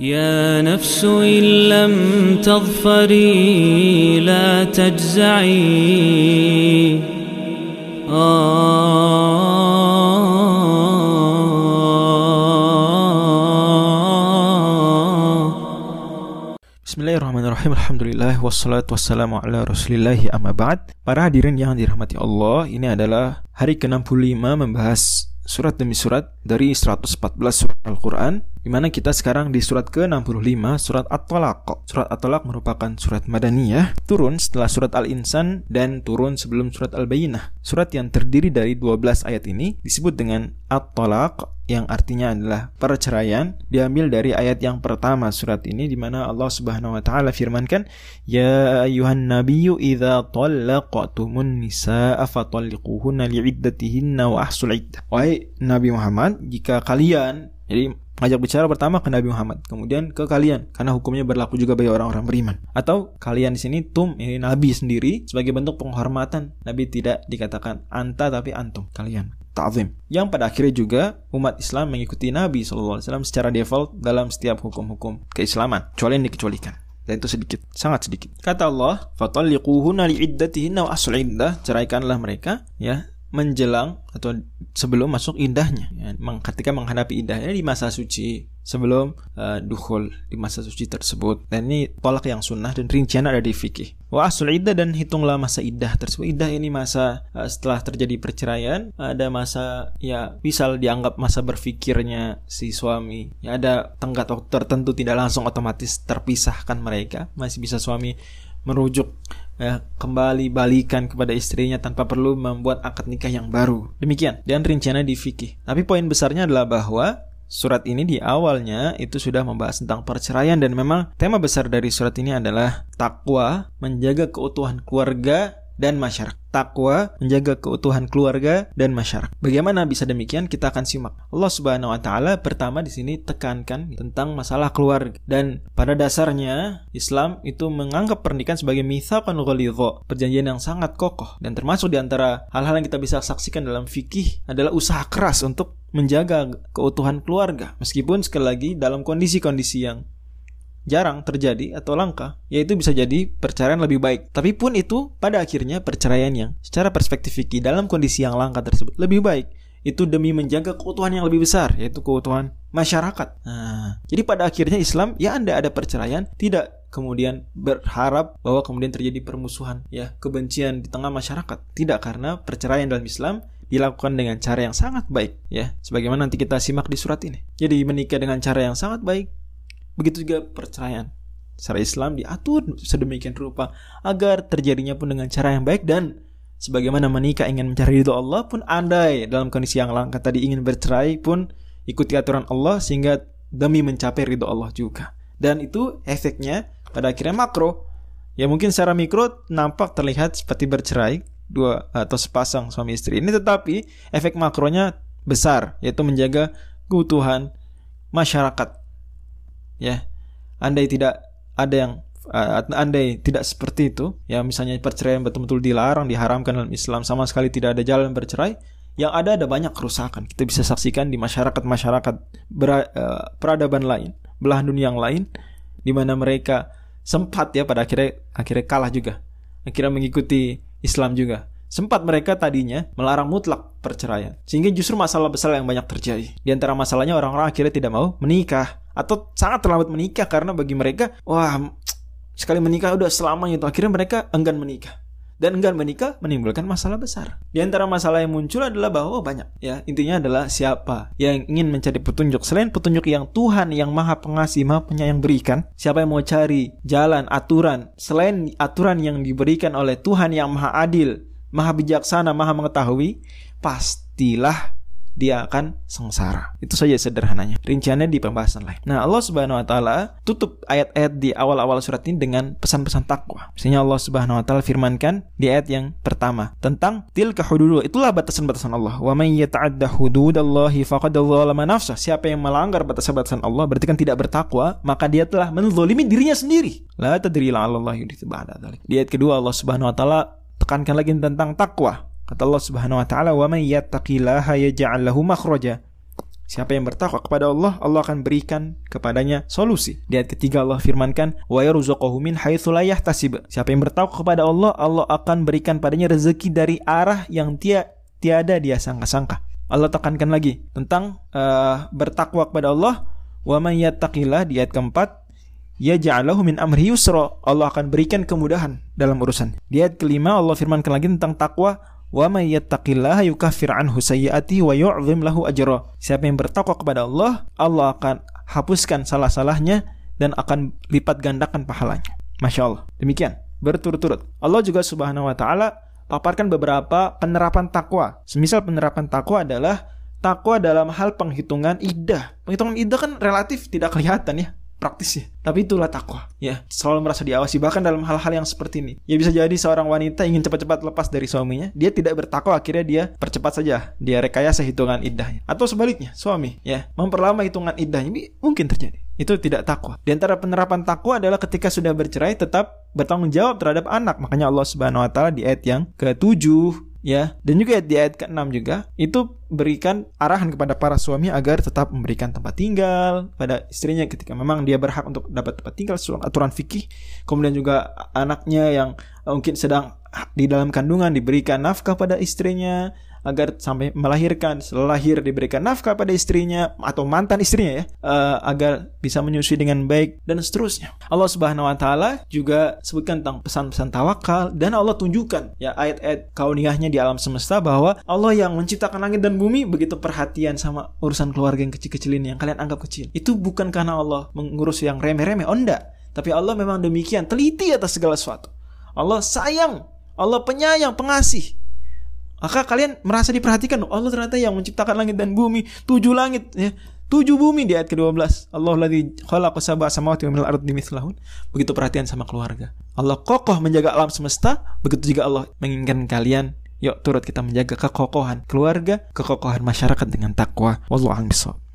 يا نفس إن لم تظفري لا تجزعي Bismillahirrahmanirrahim Alhamdulillah Wassalatu wassalamu ala rasulillahi amma ba'd Para hadirin yang dirahmati Allah Ini adalah hari ke-65 membahas surat demi surat dari 114 surat Al-Quran di mana kita sekarang di surat ke-65 surat At-Talaq. Surat At-Talaq merupakan surat Madaniyah, turun setelah surat Al-Insan dan turun sebelum surat Al-Bayyinah. Surat yang terdiri dari 12 ayat ini disebut dengan At-Talaq yang artinya adalah perceraian diambil dari ayat yang pertama surat ini di mana Allah Subhanahu wa taala firmankan ya ayuhan nabiyyu idza talaqtumun nisaa fatalliquhunna li'iddatihinna wa ahsul iddah wahai Nabi Muhammad jika kalian jadi ngajak bicara pertama ke Nabi Muhammad, kemudian ke kalian karena hukumnya berlaku juga bagi orang-orang beriman. Atau kalian di sini tum ini Nabi sendiri sebagai bentuk penghormatan. Nabi tidak dikatakan anta tapi antum kalian. Ta'zim. Yang pada akhirnya juga umat Islam mengikuti Nabi SAW secara default dalam setiap hukum-hukum keislaman, kecuali yang dikecualikan dan itu sedikit, sangat sedikit. Kata Allah, "Fatalliquhunna li'iddatihinna wa asl iddah." Ceraikanlah mereka ya menjelang atau sebelum masuk indahnya. Ya, ketika menghadapi indahnya di masa suci sebelum uh, dukhul di masa suci tersebut. Dan ini tolak yang sunnah dan rincian ada di fikih. Wa asul iddah dan hitunglah masa iddah tersebut. Iddah ini masa uh, setelah terjadi perceraian ada masa ya bisa dianggap masa berfikirnya si suami ya ada tenggat waktu tertentu tidak langsung otomatis terpisahkan mereka. Masih bisa suami merujuk ya, kembali balikan kepada istrinya tanpa perlu membuat akad nikah yang baru. Demikian dan rinciannya di fikih. Tapi poin besarnya adalah bahwa surat ini di awalnya itu sudah membahas tentang perceraian dan memang tema besar dari surat ini adalah takwa, menjaga keutuhan keluarga dan masyarakat. Takwa menjaga keutuhan keluarga dan masyarakat. Bagaimana bisa demikian? Kita akan simak. Allah Subhanahu wa taala pertama di sini tekankan tentang masalah keluarga dan pada dasarnya Islam itu menganggap pernikahan sebagai mitsaqan ghalidha, perjanjian yang sangat kokoh dan termasuk di antara hal-hal yang kita bisa saksikan dalam fikih adalah usaha keras untuk menjaga keutuhan keluarga meskipun sekali lagi dalam kondisi-kondisi yang jarang terjadi atau langka, yaitu bisa jadi perceraian lebih baik. Tapi pun itu pada akhirnya perceraian yang secara perspektif fikih dalam kondisi yang langka tersebut lebih baik. Itu demi menjaga keutuhan yang lebih besar, yaitu keutuhan masyarakat. Nah, jadi pada akhirnya Islam, ya Anda ada perceraian, tidak kemudian berharap bahwa kemudian terjadi permusuhan, ya kebencian di tengah masyarakat. Tidak karena perceraian dalam Islam dilakukan dengan cara yang sangat baik ya sebagaimana nanti kita simak di surat ini jadi menikah dengan cara yang sangat baik Begitu juga perceraian. Secara Islam diatur sedemikian rupa agar terjadinya pun dengan cara yang baik dan sebagaimana menikah ingin mencari ridho Allah pun andai dalam kondisi yang langka tadi ingin bercerai pun ikuti aturan Allah sehingga demi mencapai ridho Allah juga. Dan itu efeknya pada akhirnya makro. Ya mungkin secara mikro nampak terlihat seperti bercerai dua atau sepasang suami istri ini tetapi efek makronya besar yaitu menjaga keutuhan masyarakat ya. Andai tidak ada yang uh, andai tidak seperti itu ya misalnya perceraian betul-betul dilarang diharamkan dalam Islam sama sekali tidak ada jalan bercerai yang ada ada banyak kerusakan. Kita bisa saksikan di masyarakat masyarakat ber, uh, peradaban lain belahan dunia yang lain di mana mereka sempat ya pada akhirnya akhirnya kalah juga. Akhirnya mengikuti Islam juga sempat mereka tadinya melarang mutlak perceraian sehingga justru masalah besar yang banyak terjadi. Di antara masalahnya orang-orang akhirnya tidak mau menikah atau sangat terlambat menikah karena bagi mereka wah sekali menikah udah selamanya itu akhirnya mereka enggan menikah. Dan enggan menikah menimbulkan masalah besar. Di antara masalah yang muncul adalah bahwa banyak. Ya intinya adalah siapa yang ingin mencari petunjuk. Selain petunjuk yang Tuhan yang Maha Pengasih, Maha Penyayang berikan, siapa yang mau cari jalan aturan? Selain aturan yang diberikan oleh Tuhan yang Maha Adil, Maha Bijaksana, Maha Mengetahui, pastilah dia akan sengsara. Itu saja sederhananya. Rinciannya di pembahasan lain. Nah, Allah Subhanahu wa taala tutup ayat-ayat di awal-awal surat ini dengan pesan-pesan takwa. Misalnya Allah Subhanahu wa taala firmankan di ayat yang pertama tentang tilka hududullah. Itulah batasan-batasan Allah. Wa may yata'adda hududallahi faqad dzalama nafsah. Siapa yang melanggar batasan-batasan Allah berarti kan tidak bertakwa, maka dia telah menzalimi dirinya sendiri. La tadri la'allallahi yudhithu ba'da Di ayat kedua Allah Subhanahu wa taala tekankan lagi tentang takwa Kata Allah Subhanahu wa taala, "Wa may yattaqillaha yaj'al lahu makhraja." Siapa yang bertakwa kepada Allah, Allah akan berikan kepadanya solusi. Di ayat ketiga Allah firmankan, "Wa yarzuquhu min haitsu la yahtasib." Siapa yang bertakwa kepada Allah, Allah akan berikan padanya rezeki dari arah yang tia tiada dia sangka-sangka. Allah tekankan lagi tentang uh, bertakwa kepada Allah, "Wa man yattaqillah" di ayat keempat, yaj'alahu min amri yusra. Allah akan berikan kemudahan dalam urusan. Di ayat kelima Allah firmankan lagi tentang takwa, wa may yattaqillaha yukaffir anhu sayyi'ati wa yu'zim lahu ajra. Siapa yang bertakwa kepada Allah, Allah akan hapuskan salah-salahnya dan akan lipat gandakan pahalanya. Masya Allah. Demikian berturut-turut. Allah juga Subhanahu wa taala paparkan beberapa penerapan takwa. Semisal penerapan takwa adalah takwa dalam hal penghitungan idah. Penghitungan idah kan relatif tidak kelihatan ya praktis ya. Tapi itulah takwa. Ya, selalu merasa diawasi bahkan dalam hal-hal yang seperti ini. Ya bisa jadi seorang wanita ingin cepat-cepat lepas dari suaminya, dia tidak bertakwa akhirnya dia percepat saja dia rekayasa hitungan iddahnya. Atau sebaliknya, suami ya memperlama hitungan iddahnya mungkin terjadi. Itu tidak takwa. Di antara penerapan takwa adalah ketika sudah bercerai tetap bertanggung jawab terhadap anak. Makanya Allah Subhanahu wa taala di ayat yang ke-7 ya dan juga di ayat ke-6 juga itu berikan arahan kepada para suami agar tetap memberikan tempat tinggal pada istrinya ketika memang dia berhak untuk dapat tempat tinggal sesuai aturan fikih. Kemudian juga anaknya yang mungkin sedang di dalam kandungan diberikan nafkah pada istrinya agar sampai melahirkan setelah lahir diberikan nafkah pada istrinya atau mantan istrinya ya uh, agar bisa menyusui dengan baik dan seterusnya. Allah Subhanahu Wa Taala juga sebutkan tentang pesan-pesan tawakal dan Allah tunjukkan ya ayat-ayat kauniyahnya di alam semesta bahwa Allah yang menciptakan langit dan bumi begitu perhatian sama urusan keluarga yang kecil-kecil ini yang kalian anggap kecil. Itu bukan karena Allah mengurus yang remeh-remeh oh tapi Allah memang demikian teliti atas segala sesuatu. Allah sayang Allah penyayang pengasih maka kalian merasa diperhatikan Allah ternyata yang menciptakan langit dan bumi tujuh langit ya. Tujuh bumi di ayat ke-12 Allah lagi khalaqa sab'a samawati wa minal begitu perhatian sama keluarga. Allah kokoh menjaga alam semesta begitu juga Allah menginginkan kalian yuk turut kita menjaga kekokohan keluarga kekokohan masyarakat dengan takwa. Wallahu a'lam